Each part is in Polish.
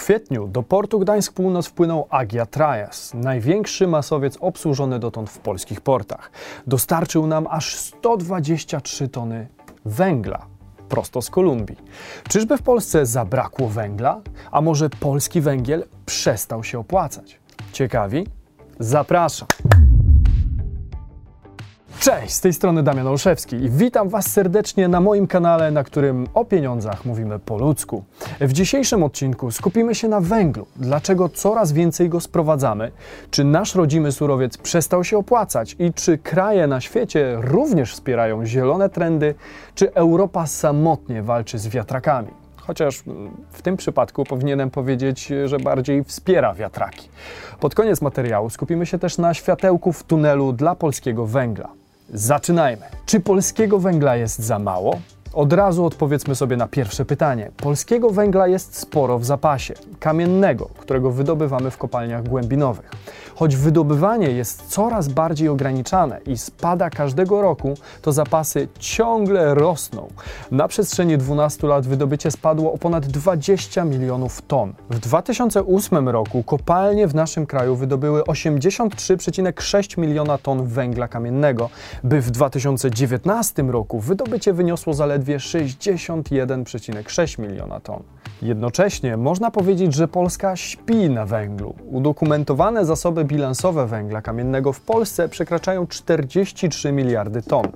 kwietniu do portu Gdańsk Północ wpłynął Agia Trajas, największy masowiec obsłużony dotąd w polskich portach. Dostarczył nam aż 123 tony węgla prosto z Kolumbii. Czyżby w Polsce zabrakło węgla? A może polski węgiel przestał się opłacać? Ciekawi? Zapraszam! Cześć, z tej strony Damian Olszewski i witam Was serdecznie na moim kanale, na którym o pieniądzach mówimy po ludzku. W dzisiejszym odcinku skupimy się na węglu. Dlaczego coraz więcej go sprowadzamy? Czy nasz rodzimy surowiec przestał się opłacać? I czy kraje na świecie również wspierają zielone trendy? Czy Europa samotnie walczy z wiatrakami? chociaż w tym przypadku powinienem powiedzieć, że bardziej wspiera wiatraki. Pod koniec materiału skupimy się też na światełku w tunelu dla polskiego węgla. Zaczynajmy. Czy polskiego węgla jest za mało? Od razu odpowiedzmy sobie na pierwsze pytanie. Polskiego węgla jest sporo w zapasie, kamiennego, którego wydobywamy w kopalniach głębinowych. Choć wydobywanie jest coraz bardziej ograniczane i spada każdego roku, to zapasy ciągle rosną. Na przestrzeni 12 lat wydobycie spadło o ponad 20 milionów ton. W 2008 roku kopalnie w naszym kraju wydobyły 83,6 miliona ton węgla kamiennego, by w 2019 roku wydobycie wyniosło zaledwie 61,6 miliona ton. Jednocześnie można powiedzieć, że Polska śpi na węglu. Udokumentowane zasoby bilansowe węgla kamiennego w Polsce przekraczają 43 miliardy ton.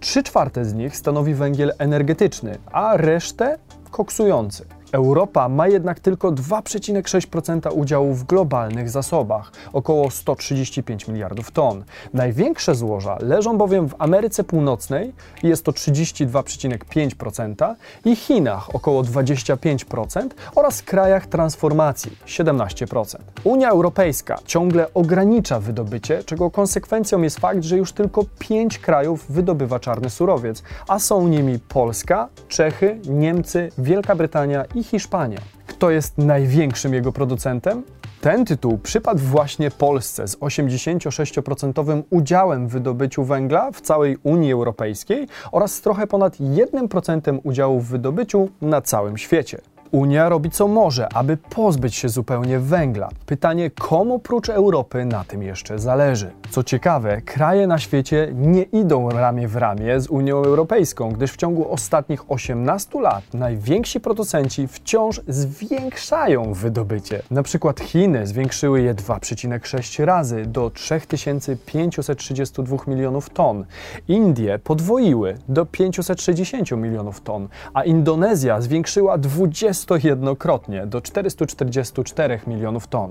Trzy czwarte z nich stanowi węgiel energetyczny, a resztę koksujący. Europa ma jednak tylko 2,6% udziału w globalnych zasobach, około 135 miliardów ton. Największe złoża leżą bowiem w Ameryce Północnej, jest to 32,5%, i Chinach, około 25%, oraz krajach transformacji, 17%. Unia Europejska ciągle ogranicza wydobycie, czego konsekwencją jest fakt, że już tylko 5 krajów wydobywa czarny surowiec, a są nimi Polska, Czechy, Niemcy, Wielka Brytania i Hiszpania. Kto jest największym jego producentem? Ten tytuł przypadł właśnie Polsce z 86% udziałem w wydobyciu węgla w całej Unii Europejskiej oraz z trochę ponad 1% udziału w wydobyciu na całym świecie. Unia robi co może, aby pozbyć się zupełnie węgla. Pytanie, komu prócz Europy na tym jeszcze zależy? Co ciekawe, kraje na świecie nie idą ramię w ramię z Unią Europejską, gdyż w ciągu ostatnich 18 lat najwięksi producenci wciąż zwiększają wydobycie. Na przykład Chiny zwiększyły je 2,6 razy do 3532 milionów ton. Indie podwoiły do 560 milionów ton, a Indonezja zwiększyła 20 21-krotnie do 444 milionów ton.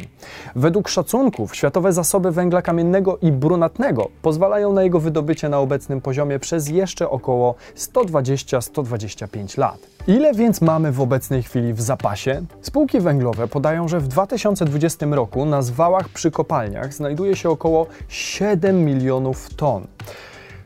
Według szacunków światowe zasoby węgla kamiennego i brunatnego pozwalają na jego wydobycie na obecnym poziomie przez jeszcze około 120-125 lat. Ile więc mamy w obecnej chwili w zapasie? Spółki węglowe podają, że w 2020 roku na zwałach przy kopalniach znajduje się około 7 milionów ton.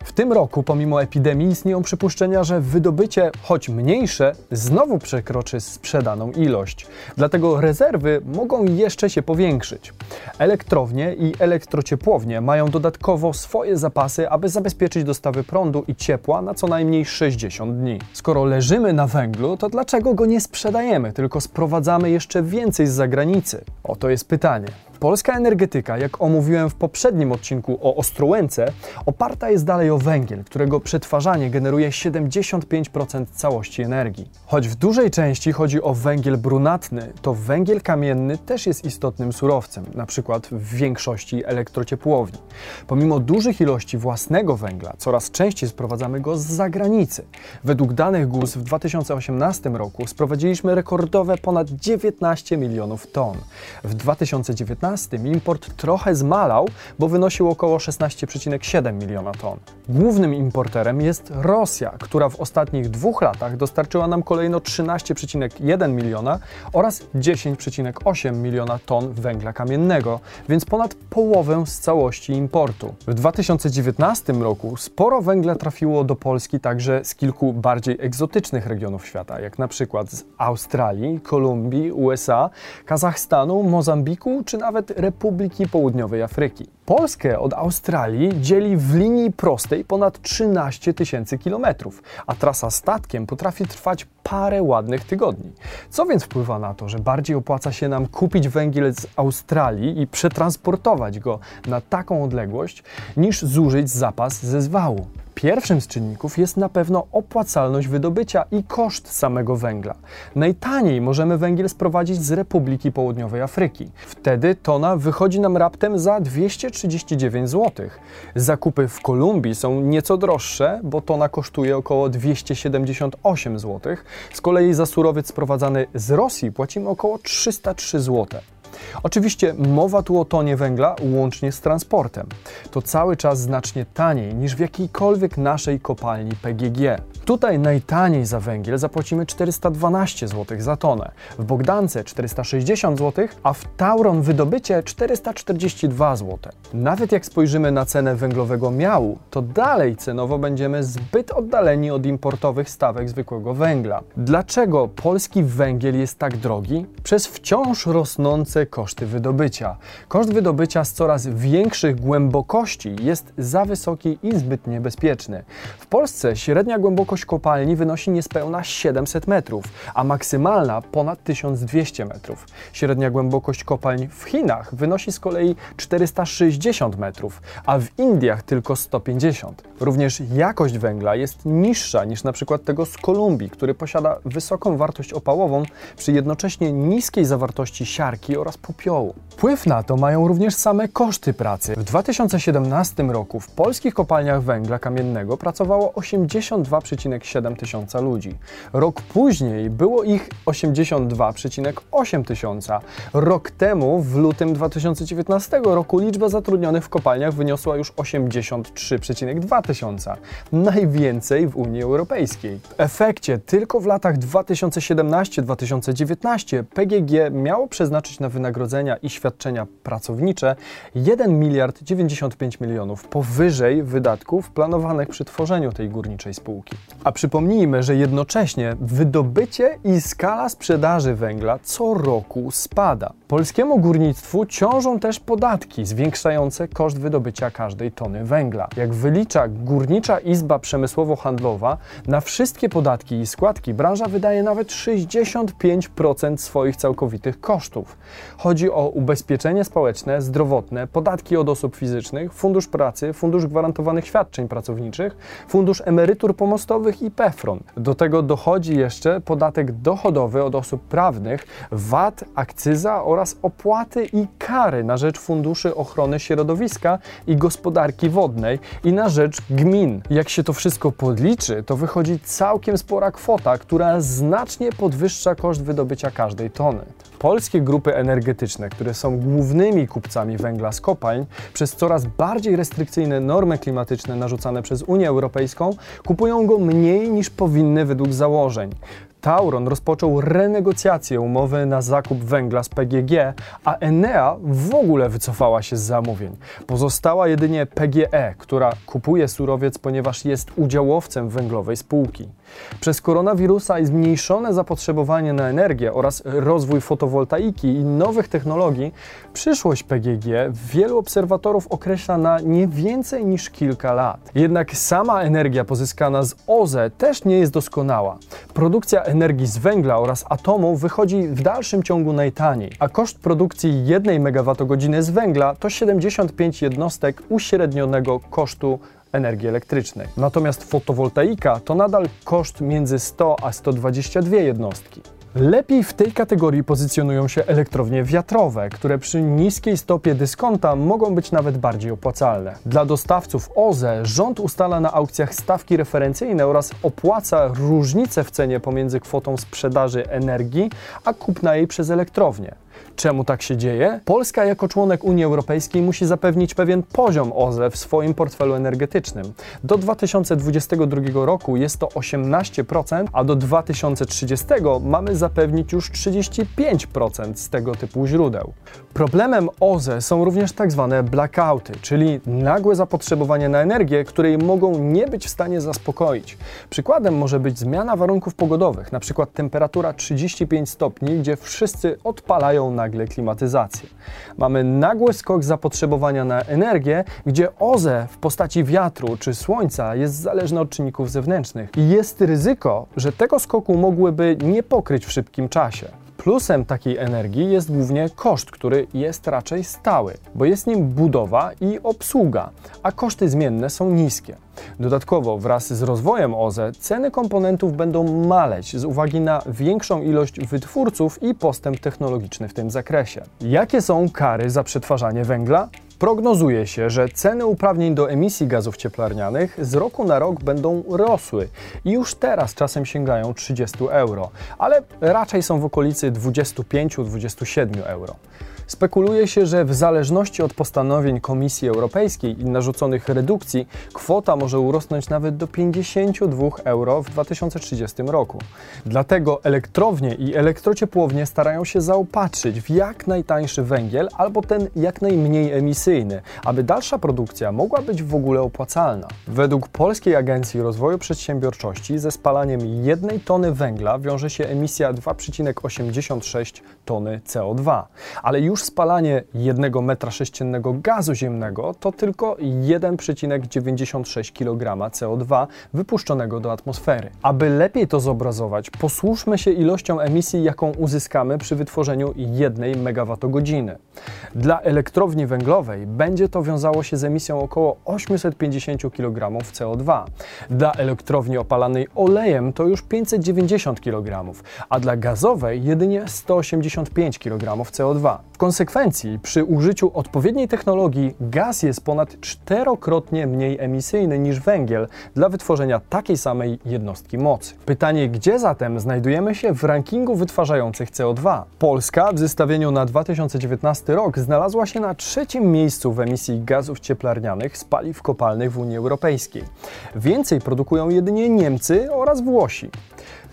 W tym roku, pomimo epidemii, istnieją przypuszczenia, że wydobycie, choć mniejsze, znowu przekroczy sprzedaną ilość. Dlatego rezerwy mogą jeszcze się powiększyć. Elektrownie i elektrociepłownie mają dodatkowo swoje zapasy, aby zabezpieczyć dostawy prądu i ciepła na co najmniej 60 dni. Skoro leżymy na węglu, to dlaczego go nie sprzedajemy, tylko sprowadzamy jeszcze więcej z zagranicy? Oto jest pytanie. Polska energetyka, jak omówiłem w poprzednim odcinku o Ostrołęce, oparta jest dalej o węgiel, którego przetwarzanie generuje 75% całości energii. Choć w dużej części chodzi o węgiel brunatny, to węgiel kamienny też jest istotnym surowcem, przykład w większości elektrociepłowni. Pomimo dużych ilości własnego węgla, coraz częściej sprowadzamy go z zagranicy. Według danych GUS w 2018 roku sprowadziliśmy rekordowe ponad 19 milionów ton. W 2019 2015 import trochę zmalał, bo wynosił około 16,7 miliona ton. Głównym importerem jest Rosja, która w ostatnich dwóch latach dostarczyła nam kolejno 13,1 miliona oraz 10,8 miliona ton węgla kamiennego, więc ponad połowę z całości importu. W 2019 roku sporo węgla trafiło do Polski także z kilku bardziej egzotycznych regionów świata, jak na przykład z Australii, Kolumbii, USA, Kazachstanu, Mozambiku czy nawet nawet Republiki Południowej Afryki. Polskę od Australii dzieli w linii prostej ponad 13 tysięcy kilometrów, a trasa statkiem potrafi trwać parę ładnych tygodni. Co więc wpływa na to, że bardziej opłaca się nam kupić węgiel z Australii i przetransportować go na taką odległość, niż zużyć zapas ze zwału? Pierwszym z czynników jest na pewno opłacalność wydobycia i koszt samego węgla. Najtaniej możemy węgiel sprowadzić z Republiki Południowej Afryki. Wtedy tona wychodzi nam raptem za 239 zł. Zakupy w Kolumbii są nieco droższe, bo tona kosztuje około 278 zł. Z kolei za surowiec sprowadzany z Rosji płacimy około 303 zł. Oczywiście mowa tu o tonie węgla łącznie z transportem. To cały czas znacznie taniej niż w jakiejkolwiek naszej kopalni PGG. Tutaj najtaniej za węgiel zapłacimy 412 zł za tonę, w Bogdance 460 zł, a w Tauron wydobycie 442 zł. Nawet jak spojrzymy na cenę węglowego miału, to dalej cenowo będziemy zbyt oddaleni od importowych stawek zwykłego węgla. Dlaczego polski węgiel jest tak drogi? Przez wciąż rosnące koszty wydobycia. Koszt wydobycia z coraz większych głębokości jest za wysoki i zbyt niebezpieczny. W Polsce średnia głębokość kopalni wynosi niespełna 700 metrów, a maksymalna ponad 1200 metrów. Średnia głębokość kopalń w Chinach wynosi z kolei 460 metrów, a w Indiach tylko 150. Również jakość węgla jest niższa niż na przykład tego z Kolumbii, który posiada wysoką wartość opałową przy jednocześnie niskiej zawartości siarki oraz popiołu. Wpływ na to mają również same koszty pracy. W 2017 roku w polskich kopalniach węgla kamiennego pracowało 82,7 tysiąca ludzi. Rok później było ich 82,8 tysiąca. Rok temu, w lutym 2019 roku, liczba zatrudnionych w kopalniach wyniosła już 83,2 tysiąca. Najwięcej w Unii Europejskiej. W efekcie tylko w latach 2017-2019 PGG miało przeznaczyć na wynagrodzenia i świadczenia pracownicze 1 miliard 95 milionów powyżej wydatków planowanych przy tworzeniu tej górniczej spółki. A przypomnijmy, że jednocześnie wydobycie i skala sprzedaży węgla co roku spada. Polskiemu górnictwu ciążą też podatki zwiększające koszt wydobycia każdej tony węgla. Jak wylicza Górnicza Izba Przemysłowo-Handlowa, na wszystkie podatki i składki branża wydaje nawet 65% swoich całkowitych kosztów. Chodzi o ubezpieczenie społeczne, zdrowotne, podatki od osób fizycznych, fundusz pracy, fundusz gwarantowanych świadczeń pracowniczych, fundusz emerytur pomostowych i PFRON. Do tego dochodzi jeszcze podatek dochodowy od osób prawnych, VAT, akcyza oraz opłaty i kary na rzecz funduszy ochrony środowiska i gospodarki wodnej i na rzecz gmin. Jak się to wszystko podliczy, to wychodzi całkiem spora kwota, która znacznie podwyższa koszt wydobycia każdej tony. Polskie grupy energetyczne, które są głównymi kupcami węgla z kopalń, przez coraz bardziej restrykcyjne normy klimatyczne narzucane przez Unię Europejską, kupują go mniej niż powinny według założeń. Tauron rozpoczął renegocjację umowy na zakup węgla z PGG, a Enea w ogóle wycofała się z zamówień. Pozostała jedynie PGE, która kupuje surowiec, ponieważ jest udziałowcem węglowej spółki. Przez koronawirusa i zmniejszone zapotrzebowanie na energię oraz rozwój fotowoltaiki i nowych technologii, przyszłość PGG wielu obserwatorów określa na nie więcej niż kilka lat. Jednak sama energia pozyskana z OZE też nie jest doskonała. Produkcja energii z węgla oraz atomu wychodzi w dalszym ciągu najtaniej, a koszt produkcji 1 MWh z węgla to 75 jednostek uśrednionego kosztu energii elektrycznej. Natomiast fotowoltaika to nadal koszt między 100 a 122 jednostki. Lepiej w tej kategorii pozycjonują się elektrownie wiatrowe, które przy niskiej stopie dyskonta mogą być nawet bardziej opłacalne. Dla dostawców OZE rząd ustala na aukcjach stawki referencyjne oraz opłaca różnicę w cenie pomiędzy kwotą sprzedaży energii a kupna jej przez elektrownię. Czemu tak się dzieje? Polska jako członek Unii Europejskiej musi zapewnić pewien poziom OZE w swoim portfelu energetycznym. Do 2022 roku jest to 18%, a do 2030 mamy zapewnić już 35% z tego typu źródeł. Problemem OZE są również tak zwane blackouty, czyli nagłe zapotrzebowanie na energię, której mogą nie być w stanie zaspokoić. Przykładem może być zmiana warunków pogodowych, np. temperatura 35 stopni, gdzie wszyscy odpalają nagle klimatyzację. Mamy nagły skok zapotrzebowania na energię, gdzie OZE w postaci wiatru czy słońca jest zależne od czynników zewnętrznych i jest ryzyko, że tego skoku mogłyby nie pokryć w szybkim czasie. Plusem takiej energii jest głównie koszt, który jest raczej stały, bo jest nim budowa i obsługa, a koszty zmienne są niskie. Dodatkowo wraz z rozwojem OZE ceny komponentów będą maleć z uwagi na większą ilość wytwórców i postęp technologiczny w tym zakresie. Jakie są kary za przetwarzanie węgla? Prognozuje się, że ceny uprawnień do emisji gazów cieplarnianych z roku na rok będą rosły i już teraz czasem sięgają 30 euro, ale raczej są w okolicy 25-27 euro. Spekuluje się, że w zależności od postanowień Komisji Europejskiej i narzuconych redukcji, kwota może urosnąć nawet do 52 euro w 2030 roku. Dlatego elektrownie i elektrociepłownie starają się zaopatrzyć w jak najtańszy węgiel albo ten jak najmniej emisyjny, aby dalsza produkcja mogła być w ogóle opłacalna. Według Polskiej Agencji Rozwoju Przedsiębiorczości ze spalaniem jednej tony węgla wiąże się emisja 2,86 tony CO2, ale już spalanie 1 metra sześciennego gazu ziemnego to tylko 1,96 kg CO2 wypuszczonego do atmosfery. Aby lepiej to zobrazować, posłuszmy się ilością emisji, jaką uzyskamy przy wytworzeniu 1 MWh. Dla elektrowni węglowej będzie to wiązało się z emisją około 850 kg CO2. Dla elektrowni opalanej olejem to już 590 kg, a dla gazowej jedynie 185 kg CO2. Konsekwencji przy użyciu odpowiedniej technologii gaz jest ponad czterokrotnie mniej emisyjny niż węgiel dla wytworzenia takiej samej jednostki mocy. Pytanie, gdzie zatem znajdujemy się w rankingu wytwarzających CO2? Polska w zestawieniu na 2019 rok znalazła się na trzecim miejscu w emisji gazów cieplarnianych z paliw kopalnych w Unii Europejskiej. Więcej produkują jedynie Niemcy oraz Włosi.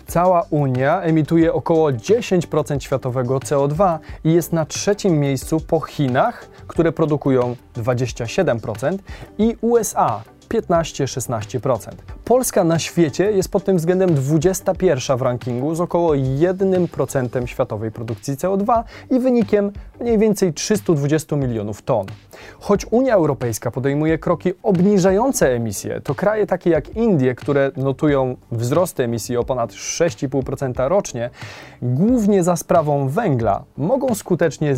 Cała Unia emituje około 10% światowego CO2 i jest na trzecim miejscu po Chinach, które produkują 27% i USA 15-16%. Polska na świecie jest pod tym względem 21 w rankingu z około 1% światowej produkcji CO2 i wynikiem mniej więcej 320 milionów ton. Choć Unia Europejska podejmuje kroki obniżające emisje, to kraje takie jak Indie, które notują wzrost emisji o ponad 6,5% rocznie, głównie za sprawą węgla, mogą skutecznie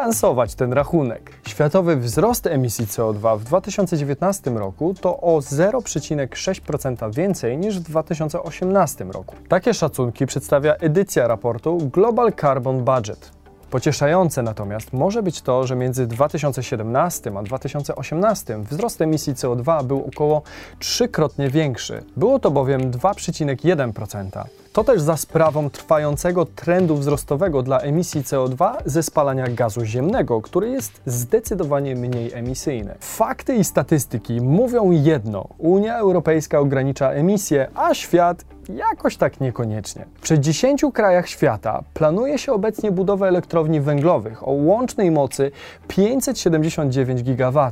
zbilansować ten rachunek. Światowy wzrost emisji CO2 w 2019 roku to o 0,6% więcej niż w 2018 roku. Takie szacunki przedstawia edycja raportu Global Carbon Budget. Pocieszające natomiast może być to, że między 2017 a 2018 wzrost emisji CO2 był około trzykrotnie większy. Było to bowiem 2,1%. To też za sprawą trwającego trendu wzrostowego dla emisji CO2 ze spalania gazu ziemnego, który jest zdecydowanie mniej emisyjny. Fakty i statystyki mówią jedno: Unia Europejska ogranicza emisję, a świat Jakoś tak niekoniecznie. W 60 krajach świata planuje się obecnie budowę elektrowni węglowych o łącznej mocy 579 GW.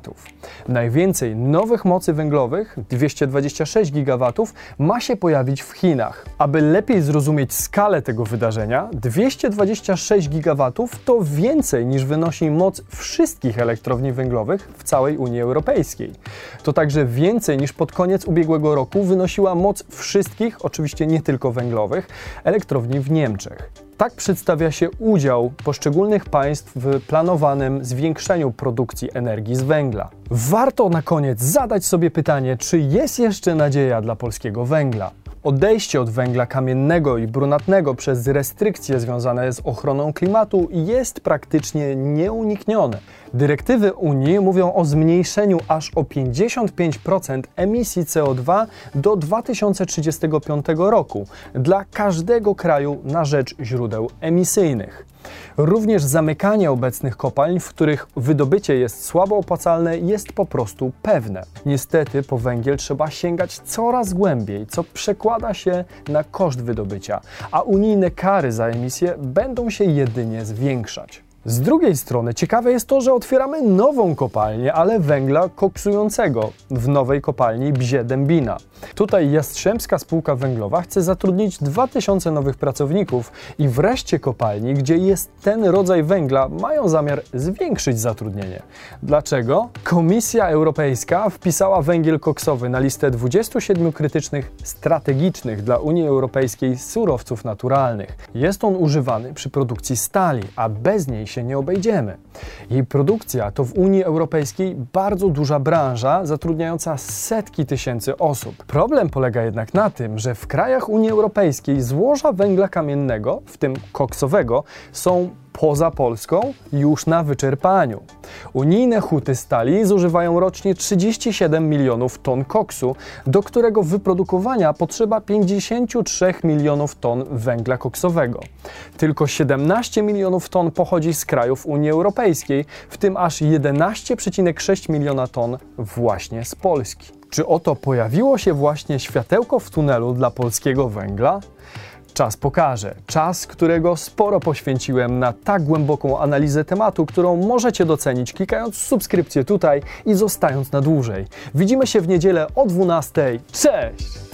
Najwięcej nowych mocy węglowych, 226 GW, ma się pojawić w Chinach. Aby lepiej zrozumieć skalę tego wydarzenia, 226 GW to więcej niż wynosi moc wszystkich elektrowni węglowych w całej Unii Europejskiej. To także więcej niż pod koniec ubiegłego roku wynosiła moc wszystkich, oczywiście oczywiście nie tylko węglowych, elektrowni w Niemczech. Tak przedstawia się udział poszczególnych państw w planowanym zwiększeniu produkcji energii z węgla. Warto na koniec zadać sobie pytanie, czy jest jeszcze nadzieja dla polskiego węgla. Odejście od węgla kamiennego i brunatnego przez restrykcje związane z ochroną klimatu jest praktycznie nieuniknione. Dyrektywy Unii mówią o zmniejszeniu aż o 55% emisji CO2 do 2035 roku dla każdego kraju na rzecz źródeł emisyjnych. Również zamykanie obecnych kopalń, w których wydobycie jest słabo opłacalne, jest po prostu pewne. Niestety po węgiel trzeba sięgać coraz głębiej, co przekłada się na koszt wydobycia, a unijne kary za emisję będą się jedynie zwiększać. Z drugiej strony ciekawe jest to, że otwieramy nową kopalnię, ale węgla koksującego w nowej kopalni Bzie Dębina. Tutaj Jastrzębska Spółka Węglowa chce zatrudnić 2000 nowych pracowników i wreszcie kopalni, gdzie jest ten rodzaj węgla, mają zamiar zwiększyć zatrudnienie. Dlaczego? Komisja Europejska wpisała węgiel koksowy na listę 27 krytycznych strategicznych dla Unii Europejskiej surowców naturalnych. Jest on używany przy produkcji stali, a bez niej się nie obejdziemy. Jej produkcja to w Unii Europejskiej bardzo duża branża zatrudniająca setki tysięcy osób. Problem polega jednak na tym, że w krajach Unii Europejskiej złoża węgla kamiennego, w tym koksowego, są poza Polską już na wyczerpaniu. Unijne huty stali zużywają rocznie 37 milionów ton koksu, do którego wyprodukowania potrzeba 53 milionów ton węgla koksowego. Tylko 17 milionów ton pochodzi z krajów Unii Europejskiej, w tym aż 11,6 miliona ton właśnie z Polski. Czy oto pojawiło się właśnie światełko w tunelu dla polskiego węgla? Czas pokaże. Czas, którego sporo poświęciłem na tak głęboką analizę tematu, którą możecie docenić klikając subskrypcję tutaj i zostając na dłużej. Widzimy się w niedzielę o 12. Cześć!